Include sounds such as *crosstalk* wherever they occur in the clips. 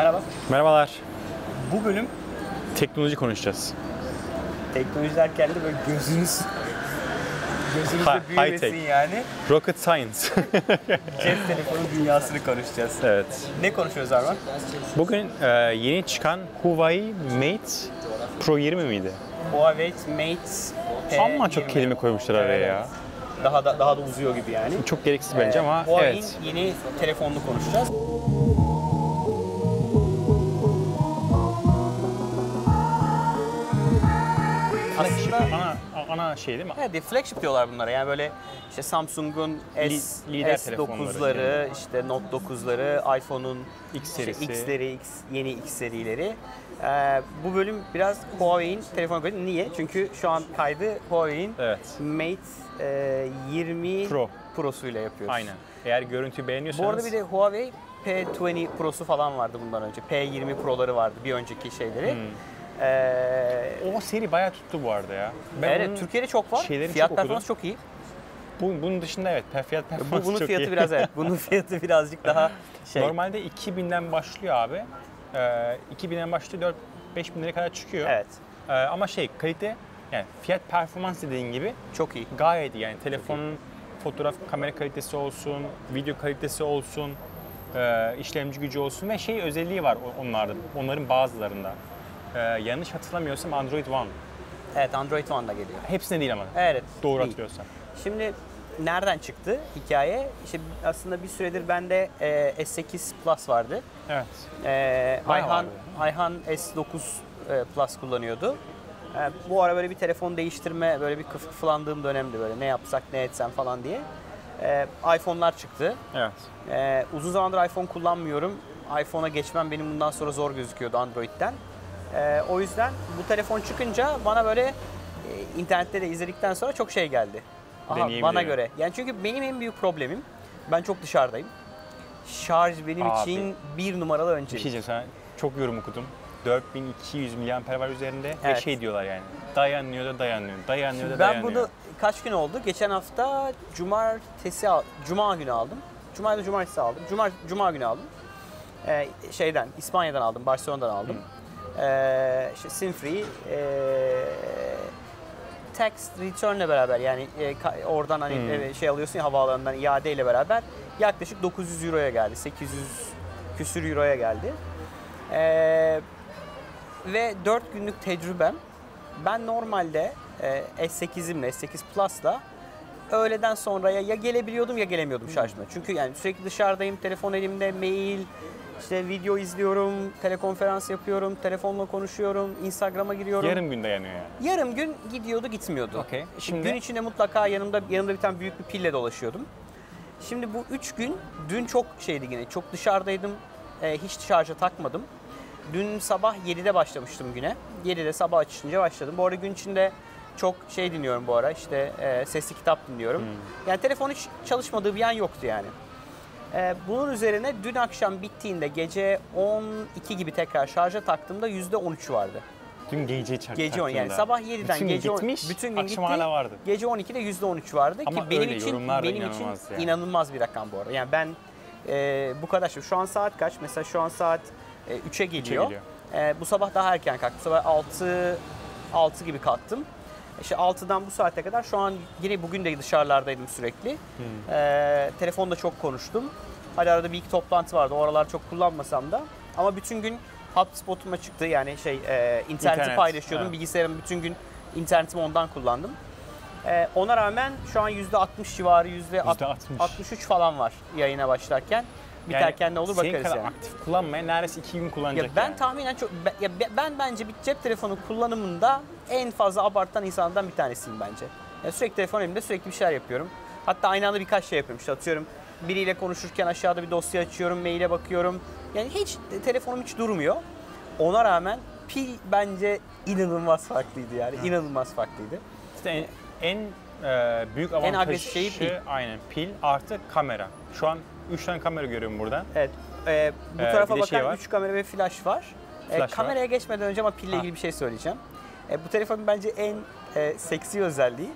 Merhaba. Merhabalar. Bu bölüm Teknoloji konuşacağız. teknoloji derken de böyle gözünüz *laughs* gözünüzde Hi- büyümesin yani. Rocket Science. *laughs* Cep telefonu dünyasını konuşacağız. evet. Ne konuşuyoruz Arman? Bugün e, yeni çıkan Huawei Mate Pro 20 miydi? Huawei Mate Amma P20. çok kelime koymuşlar araya Evet. ya. Daha da daha da uzuyor gibi yani. Çok gereksiz bence Ee, ama Huawei'in evet. yeni telefonunu konuşacağız. Ana, şey değil mi? Evet, flagship diyorlar bunlara. Yani böyle işte Samsung'un S, Li- lider S9'ları, telefonları işte Note 9'ları, iPhone'un X işte serisi. X'leri, X, yeni X serileri. Ee, bu bölüm biraz Huawei'in telefon koydu. Niye? Çünkü şu an kaydı Huawei'in Evet. Mate e, 20 Pro. Pro'suyla yapıyoruz. Aynen. Eğer görüntüyü beğeniyorsanız Bu arada bir de Huawei P20 Pro'su falan vardı bundan önce. P20 Pro'ları vardı bir önceki şeyleri. Hmm. Ee, o seri bayağı tuttu bu arada ya. Ben evet, Türkiye'de çok var. Fiyat çok performans okudum. çok iyi. Bu, bunun dışında evet fiyat performans Bu, bunun çok fiyatı iyi. biraz evet. Bunun *laughs* fiyatı birazcık daha şey. Normalde 2000'den başlıyor abi. Ee, 2000'den başlıyor 4 bin liraya kadar çıkıyor. Evet. Ee, ama şey kalite yani fiyat performans dediğin gibi Çok iyi. gayet iyi. Yani telefonun fotoğraf kamera kalitesi olsun, video kalitesi olsun, e, işlemci gücü olsun ve şey özelliği var onlarda, onların bazılarında. Ee, yanlış hatırlamıyorsam Android One. Evet Android One da geliyor. Hepsine değil ama. Evet. Doğru iyi. hatırlıyorsam. Şimdi nereden çıktı hikaye? İşte aslında bir süredir bende e, S8 Plus vardı. Evet. E, Bayağı Ayhan vardı. Ayhan S9 e, Plus kullanıyordu. E, bu ara böyle bir telefon değiştirme, böyle bir kıfkıflandığım dönemdi böyle ne yapsak ne etsem falan diye. E, iPhone'lar çıktı. Evet. Ee, uzun zamandır iPhone kullanmıyorum. iPhone'a geçmem benim bundan sonra zor gözüküyordu Android'den. Ee, o yüzden bu telefon çıkınca bana böyle e, internette de izledikten sonra çok şey geldi. Aha, Deneyim bana diyor. göre. Yani çünkü benim en büyük problemim ben çok dışarıdayım. Şarj benim Abi, için bir numaralı Bir şey öncelik. diyeceğim sana. Çok yorum okudum. 4200 miliamper var üzerinde ve Evet. şey diyorlar yani. Dayanıyor da dayanıyor. Dayanıyor da ben dayanıyor. bunu kaç gün oldu? Geçen hafta cumartesi cuma günü aldım. Cuma ya da cumartesi aldım. Cuma cuma günü aldım. Ee, şeyden İspanya'dan aldım, Barcelona'dan aldım. Ee, işte SIM free ee, tax return'le beraber yani e, oradan hani Hmm. e, şey alıyorsun ya havaalanından iadeyle beraber yaklaşık 900 euroya geldi. 800 küsür euroya geldi. Ee, ve 4 günlük tecrübem ben normalde e, S8'imle, S8 Plus'la öğleden sonraya ya gelebiliyordum ya gelemiyordum şarjıma. Çünkü yani sürekli dışarıdayım, telefon elimde, mail, işte video izliyorum, telekonferans yapıyorum, telefonla konuşuyorum, Instagram'a giriyorum. Yarım gün dayanıyor yani. Yarım gün gidiyordu gitmiyordu. Okey. Şimdi Şimdi- gün içinde mutlaka yanımda yanımda bir tane büyük bir pille dolaşıyordum. Şimdi bu üç gün dün çok şeydi yine çok dışarıdaydım. e, hiç şarja takmadım. Dün sabah 7'de başlamıştım güne. 7'de sabah açınca başladım. Bu arada gün içinde çok şey dinliyorum bu ara. İşte e, sesli kitap dinliyorum. Yani telefon hiç çalışmadığı bir an yoktu yani. E, bunun üzerine dün akşam bittiğinde gece 12 gibi tekrar şarja taktığımda %13 vardı. Dün gece çak Gece 10 yani sabah 7'den bütün gece 10 gitmiş, bütün gün akşam gitti. hala vardı. Gece 12'de %13 vardı Ama ki benim öyle, için benim için inanılmaz yani. inanılmaz bir rakam bu arada. Yani ben e, bu kadar şu an saat kaç? Mesela şu an saat e, 3'e geliyor. geliyor. E, bu sabah daha erken kalktım. Bu sabah 6 6 gibi kalktım. İşte 6'dan bu saate kadar şu an yine bugün de dışarılardaydım sürekli. Hmm. E, telefonda çok konuştum. Hadi arada bir iki toplantı vardı. O aralar çok kullanmasam da. Ama bütün gün hotspot'uma çıktı. Yani şey e, interneti İnternet, paylaşıyordum. evet. Bilgisayarımı bütün gün internetimi ondan kullandım. E, ona rağmen şu an %60 civarı, %60. %63 falan var yayına başlarken. Biterken ne olur senin bakarız kadar yani. aktif kullanmaya neredeyse iki gün kullanacak Ya ben yani. tahminen çok ya be- ben bence bir cep telefonu kullanımında en fazla abartan insanlardan bir tanesiyim bence. Ya sürekli telefon elimde sürekli bir şeyler yapıyorum. Hatta aynı anda birkaç şey yapıyorum. İşte atıyorum biriyle konuşurken aşağıda bir dosya açıyorum, maile bakıyorum. Yani hiç telefonum hiç durmuyor. Ona rağmen pil bence inanılmaz farklıydı yani. inanılmaz farklıydı. İşte en, en e, büyük avantajı agresif şeyi pil. aynen pil artı kamera. Şu an 3 tane kamera görüyorum buradan. Evet. e, bu Ee, tarafa de şey bakan var. 3 kamera ve flash var. E, Flash var. kameraya geçmeden önce ama pille Ha. ilgili bir şey söyleyeceğim. E, bu telefonun bence en e, seksi özelliği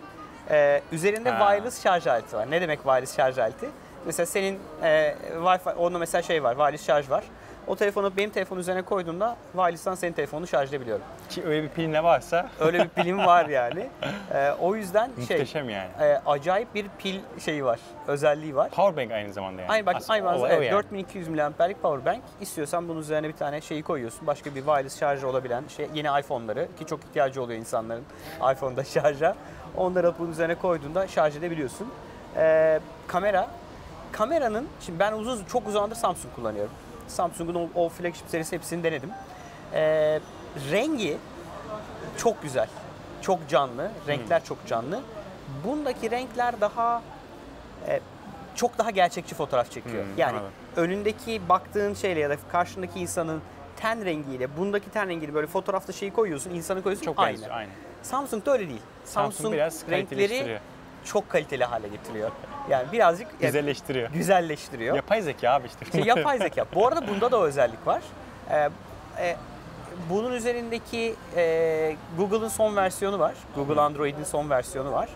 e, üzerinde Ha. wireless şarj aleti var. Ne demek wireless şarj aleti? Mesela senin e, Wi-Fi, onda mesela şey var, wireless şarj var. O telefonu benim telefonun üzerine koyduğumda wireless'tan senin telefonunu şarj edebiliyorum. Ki öyle bir pil ne varsa Öyle bir pilim var yani. *laughs* Ee, o yüzden şey muhteşem yani. e, acayip bir pil şeyi var, özelliği var. Powerbank aynı zamanda yani. Aynı bak Aslında aynı zamanda evet, yani. 4200 mAh'lik power bank. İstiyorsan bunun üzerine bir tane şeyi koyuyorsun. Başka bir wireless şarjı olabilen şey yeni iPhone'ları ki çok ihtiyacı oluyor insanların *laughs* iPhone'da şarja. Onları bunun üzerine koyduğunda şarj edebiliyorsun. Ee, kamera kameranın şimdi ben uzun çok uzun zamandır Samsung kullanıyorum. Samsung'un o, o flagship serisi hepsini denedim. Ee, rengi çok güzel. Çok canlı. Renkler çok canlı. Bundaki renkler daha e, çok daha gerçekçi fotoğraf çekiyor. Hmm, yani anladım. önündeki baktığın şeyle ya da karşındaki insanın ten rengiyle bundaki ten rengiyle böyle fotoğrafta şeyi koyuyorsun, insanı koyuyorsun Çok aynı. aynı. Samsung'da öyle değil. Samsung, Samsung, biraz renkleri çok kaliteli hale getiriyor. Yani birazcık yani Güzelleştiriyor. güzelleştiriyor. Yapay zeka abi işte. İşte yapay *laughs* zeka. Bu arada bunda da o özellik var. Ee, e, bunun üzerindeki e, Google'ın son versiyonu var. Google Android'in son versiyonu var.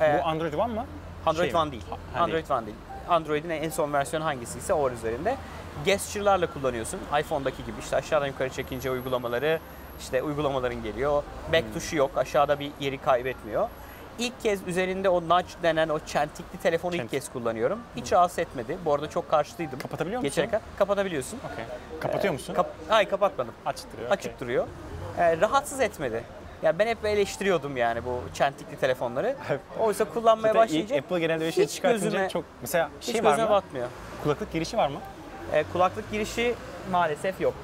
Ee, Bu Android One mı? Android Şey mi? One değil. Ha- Android One değil. Android'in en son versiyonu hangisiyse o var üzerinde. Gesture'larla kullanıyorsun. iPhone'daki gibi işte aşağıdan yukarı çekince uygulamaları işte uygulamaların geliyor. Back Hmm. tuşu yok. Aşağıda bir yeri kaybetmiyor. İlk kez üzerinde o nudge denen o çentikli telefonu ilk Çentik. kez kullanıyorum. Hiç rahatsız etmedi. Bu arada çok karşıtıydım. Kapatabiliyor musun? Geçene kadar kapatabiliyorsun. Okey. Kapatıyor musun? Kap Hayır kapatmadım. Açık duruyor. Açık okey. duruyor. Ee, rahatsız etmedi. Yani ben hep eleştiriyordum yani bu çentikli telefonları. Oysa kullanmaya Zaten başlayınca Apple genelde öyle şey hiç çıkartınca gözüme- çok... Mesela hiç şey var gözüme mı? batmıyor. Kulaklık girişi var mı? Ee, kulaklık girişi maalesef yok.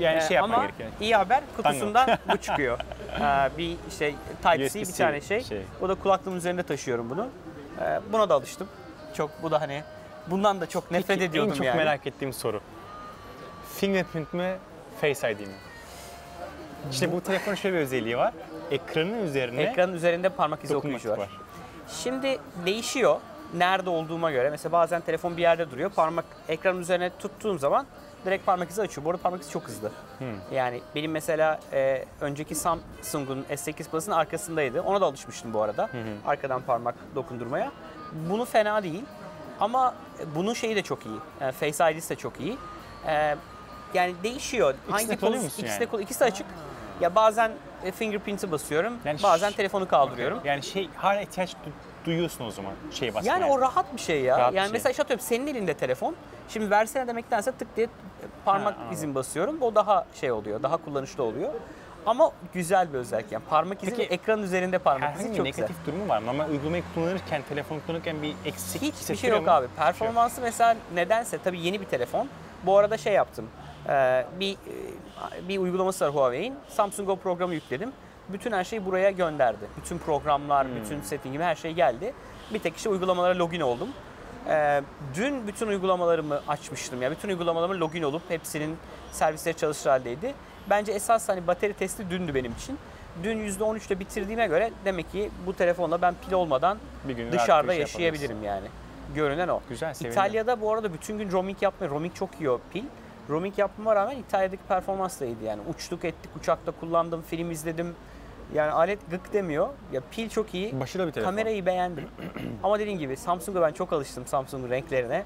Yani Ee, şey yapman ama gerekiyor. iyi haber kutusundan *laughs* bu çıkıyor. Ee, bir şey Type-C bir tane şey. şey. Bu da kulaklığımın üzerinde taşıyorum bunu. Ee, buna da alıştım. Çok bu da hani bundan da çok nefret Peki, ediyordum en çok yani. merak ettiğim soru. Fingerprint mi, Face ID mi? İşte bu telefonun şöyle bir özelliği var. Ekranın üzerine Ekranın üzerinde parmak izi okuyucu var. var. Şimdi değişiyor nerede olduğuma göre. Mesela bazen telefon bir yerde duruyor. Parmak ekranın üzerine tuttuğum zaman direkt parmak izi açıyor. Bu arada parmak izi çok hızlı. Yani benim mesela e, önceki Samsung'un S8 Plus'ın arkasındaydı. Ona da alışmıştım bu arada. Arkadan parmak dokundurmaya. Bunu fena değil. Ama bunun şeyi de çok iyi. Yani Face ID'si de çok iyi. E, yani değişiyor. İkisini Hangi poz- musun ikisi yani? de ikisi de açık. Ya bazen e, fingerprint'i basıyorum. Yani bazen telefonu kaldırıyorum. Yani şey hala ihtiyaç du- duyuyorsun o zaman şey basmaya. Yani o rahat bir şey ya. Rahat yani şey. mesela işte atıyorum senin elinde telefon. Şimdi versene demektense tık diye parmak Ha, izin basıyorum. O daha şey oluyor, daha kullanışlı oluyor. Ama güzel bir özellik yani. Parmak izi Peki, ekranın üzerinde parmak izi çok negatif güzel. durumu var mı? Normal uygulamayı kullanırken, telefonu kullanırken bir eksik Hiçbir şey yok mu? abi. Performansı mesela nedense tabii yeni bir telefon. Bu arada şey yaptım. Ee, bir e, bir uygulaması var Huawei'in. Samsung Go programı yükledim. Bütün her şeyi buraya gönderdi. Bütün programlar, Hmm. bütün settingim her şey geldi. Bir tek işte uygulamalara login oldum. Ee, dün bütün uygulamalarımı açmıştım. Yani bütün uygulamalarıma login olup hepsinin servisleri çalışır haldeydi. Bence esas hani batarya testi dündü benim için. Dün %13'te bitirdiğime göre demek ki bu telefonla ben pil olmadan Bir gün rahat bir dışarıda şey yaşayabilirim yani. Görünen o. Güzel, sevindim. İtalya'da bu arada bütün gün roaming yapmıyor. Roaming çok iyi o pil. Roaming yapmama rağmen İtalya'daki performans da iyiydi yani. Uçtuk ettik, uçakta kullandım, film izledim. Yani alet gık demiyor. Ya pil çok iyi. Başarılı bir telefon. Kamerayı beğendim. *clears throat* Ama dediğim gibi Samsung'a ben çok alıştım Samsung'un renklerine.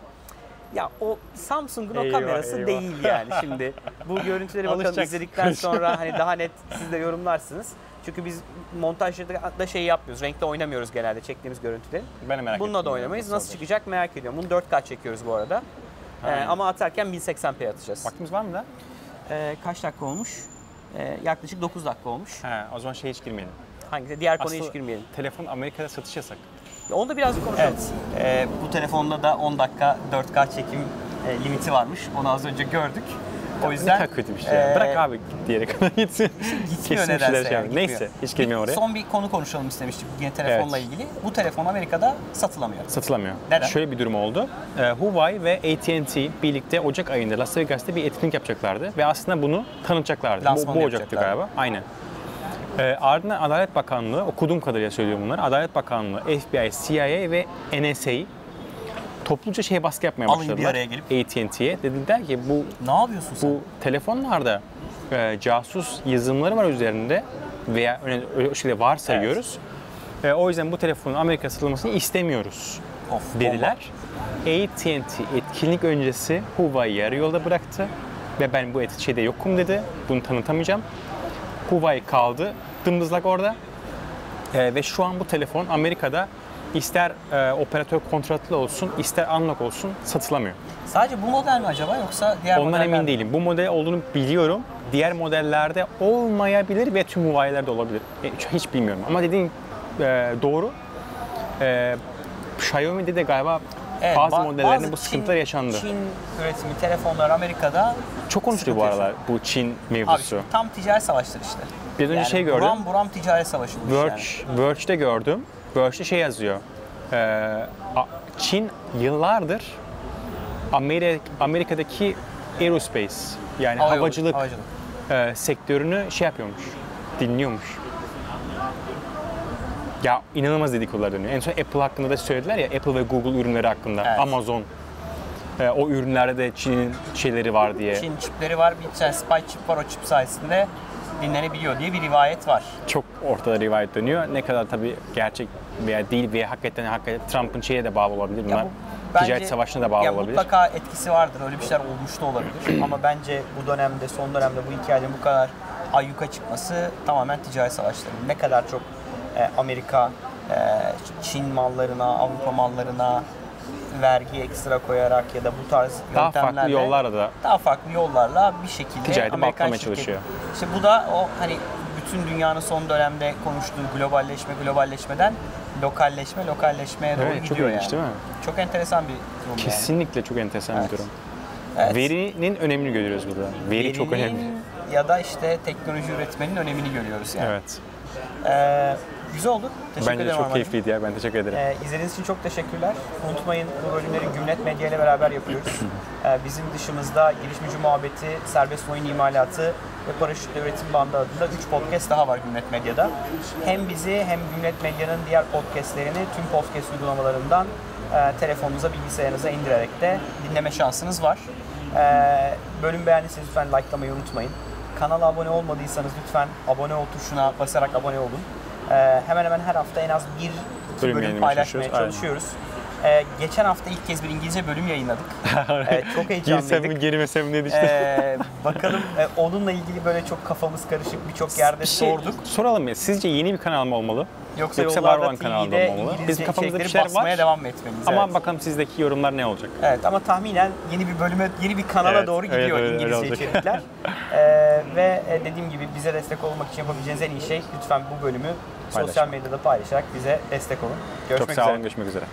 Ya o Samsung'un o Eyvah, kamerası eyvah. değil yani *laughs* şimdi. Bu görüntüleri bakalım izledikten sonra hani daha net siz de yorumlarsınız. Çünkü biz montajda da şey yapmıyoruz. Renkte oynamıyoruz genelde çektiğimiz görüntüleri. Ben de merak Bununla da oynamayız. Nasıl olacak? çıkacak merak ediyorum. Bunu 4K çekiyoruz bu arada. Ee, ama atarken 1080p atacağız. Vaktimiz var mı da? Ee, kaç dakika olmuş? Ee, yaklaşık 9 dakika olmuş. He, o zaman şey hiç girmeyelim. Hangisi? Diğer konuya Aslında hiç girmeyelim. Telefon Amerika'da satış yasak. Onu da birazcık konuşalım. Ee, bu telefonda da 10 dakika 4K çekim e, limiti varmış. Onu az önce gördük. O Ne yüzden kadar kötü bir şey. ya. e, Bırak abi diyerek *laughs* gitsin. Gitmiyor Kesin nedense. şey yani, yapıyor. Neyse gitmiyor. hiç girmeyeyim oraya. Son bir konu konuşalım istemiştik yine telefonla Evet. ilgili. Bu telefon Amerika'da satılamıyor. Satılamıyor. Neden? Şöyle bir durum oldu. Ee, Huawei ve AT&T birlikte Ocak ayında Las Vegas'ta bir etkinlik yapacaklardı ve aslında bunu tanıtacaklardı. Bu, Lansmanı bu Ocak'tı yapacaklardı. galiba. Aynen. Ee, ardından Adalet Bakanlığı, okuduğum kadarıyla söylüyorum bunları. Adalet Bakanlığı, FBI, CIA ve NSA topluca şey baskı yapmaya bir başladılar. araya gelip. AT&T'ye. Dediler ki bu Ne yapıyorsun sen? bu telefonlarda e, casus yazılımları var üzerinde veya öyle, öyle o şekilde varsayıyoruz. E, o yüzden bu telefonun Amerika satılmasını istemiyoruz Of, dediler. AT&T etkinlik öncesi Huawei'yi yarı yolda bıraktı ve ben bu şeyde yokum dedi. Bunu tanıtamayacağım. Huawei kaldı dımdızlak orada. Ee, ve şu an bu telefon Amerika'da ister e, operatör kontratlı olsun, ister unlock olsun satılamıyor. Sadece bu model mi acaba yoksa diğer Ondan modeller emin mi? değilim. Bu model olduğunu biliyorum. Diğer modellerde olmayabilir ve tüm Huawei'lerde olabilir. E, Hiç bilmiyorum. Ama dediğin e, doğru. E, Xiaomi'de de galiba Evet, bazı ba- modellerinde bazı bu Çin- sıkıntılar yaşandı. Çin üretimi telefonlar Amerika'da Çok konuşuluyor bu aralar bu Çin Abi mevzusu. şimdi tam ticaret savaşları işte. Önce Yani şey gördüm. Buram buram ticaret savaşı Verge, yani. Verge'de gördüm. Verge'de şey yazıyor. A- Çin yıllardır Amerika, Amerika'daki aerospace yani Hava havacılık, havacılık. e, sektörünü şey yapıyormuş, dinliyormuş. Ya inanılmaz dedikodular dönüyor. En son Apple hakkında da söylediler ya, Apple ve Google ürünleri hakkında, Evet. Amazon. e, o ürünlerde de Çin'in şeyleri var diye. Çin çipleri var, bir tane spy çip var o çip sayesinde dinlenebiliyor diye bir rivayet var. çok ortada rivayet dönüyor. Ne kadar tabii gerçek veya değil veya hakikaten hakikaten Trump'ın şeye de bağlı olabilir. Bunlar ticaret savaşına da bağlı ya olabilir. Mutlaka etkisi vardır. Öyle bir şeyler olmuş da olabilir. *clears throat* Ama bence bu dönemde, son dönemde bu hikayenin bu kadar ayyuka çıkması tamamen ticaret savaşları. Ne kadar çok e, Amerika, e, Çin mallarına, Avrupa mallarına vergi ekstra koyarak ya da bu tarz Daha yöntemlerle farklı yollarla da daha farklı yollarla bir şekilde Ticareti Amerikan baltalamaya şirketi- çalışıyor. İşte bu da o hani bütün dünyanın son dönemde konuştuğu globalleşme globalleşmeden lokalleşme lokalleşmeye doğru Evet, çok gidiyor ilginç yani. değil mi? Çok enteresan bir durum yani. kesinlikle çok enteresan Evet. bir durum. Evet. Verinin önemini görüyoruz burada. Veri çok Verinin önemli. Ya da işte teknoloji üretmenin önemini görüyoruz yani. Evet. Ee, güzel oldu. Teşekkür Bence ederim çok keyifliydi ya. Ben teşekkür ederim. Ee, izlediğiniz için çok teşekkürler. Unutmayın bu bölümleri Gümlet Medya ile beraber yapıyoruz. *laughs* Ee, bizim dışımızda Girişimci Muhabbeti, Serbest Oyun İmalatı ve Paraşütle Üretim Bandı adında 3 podcast daha var Gümlet Medya'da. Hem bizi hem Gümlet Medya'nın diğer podcastlerini tüm podcast uygulamalarından e, telefonunuza, bilgisayarınıza indirerek de dinleme şansınız var. Ee, bölüm beğendiyseniz lütfen likelamayı unutmayın. Kanala abone olmadıysanız lütfen abone ol tuşuna basarak abone olun. Ee, hemen hemen her hafta en az bir iki Bölüm paylaşmaya çalışıyoruz. Ee, geçen hafta ilk kez bir İngilizce bölüm yayınladık. *laughs* Ee, çok Girsem mi heyecanlıydık. girmesem mi işte. Ee, bakalım e, onunla ilgili böyle çok kafamız karışık birçok yerde bir şey sorduk. soralım ya. Sizce yeni bir kanal mı olmalı? Yoksa, Yoksa var yollarda olan kanalda TV'de mı olmalı? İngilizce Bizim kafamızda bir şeyler var. basmaya devam mı etmeliyiz? Ama evet. bakalım sizdeki yorumlar ne olacak? Evet ama tahminen yeni bir bölüme, yeni bir kanala Evet, doğru evet, gidiyor öyle- öyle İngilizce olacak. içerikler. *laughs* Ee, ve e, dediğim gibi bize destek olmak için yapabileceğiniz en iyi şey lütfen bu bölümü sosyal medyada paylaşarak bize destek olun. Görüşmek Çok sağ üzere. olun. Görüşmek üzere.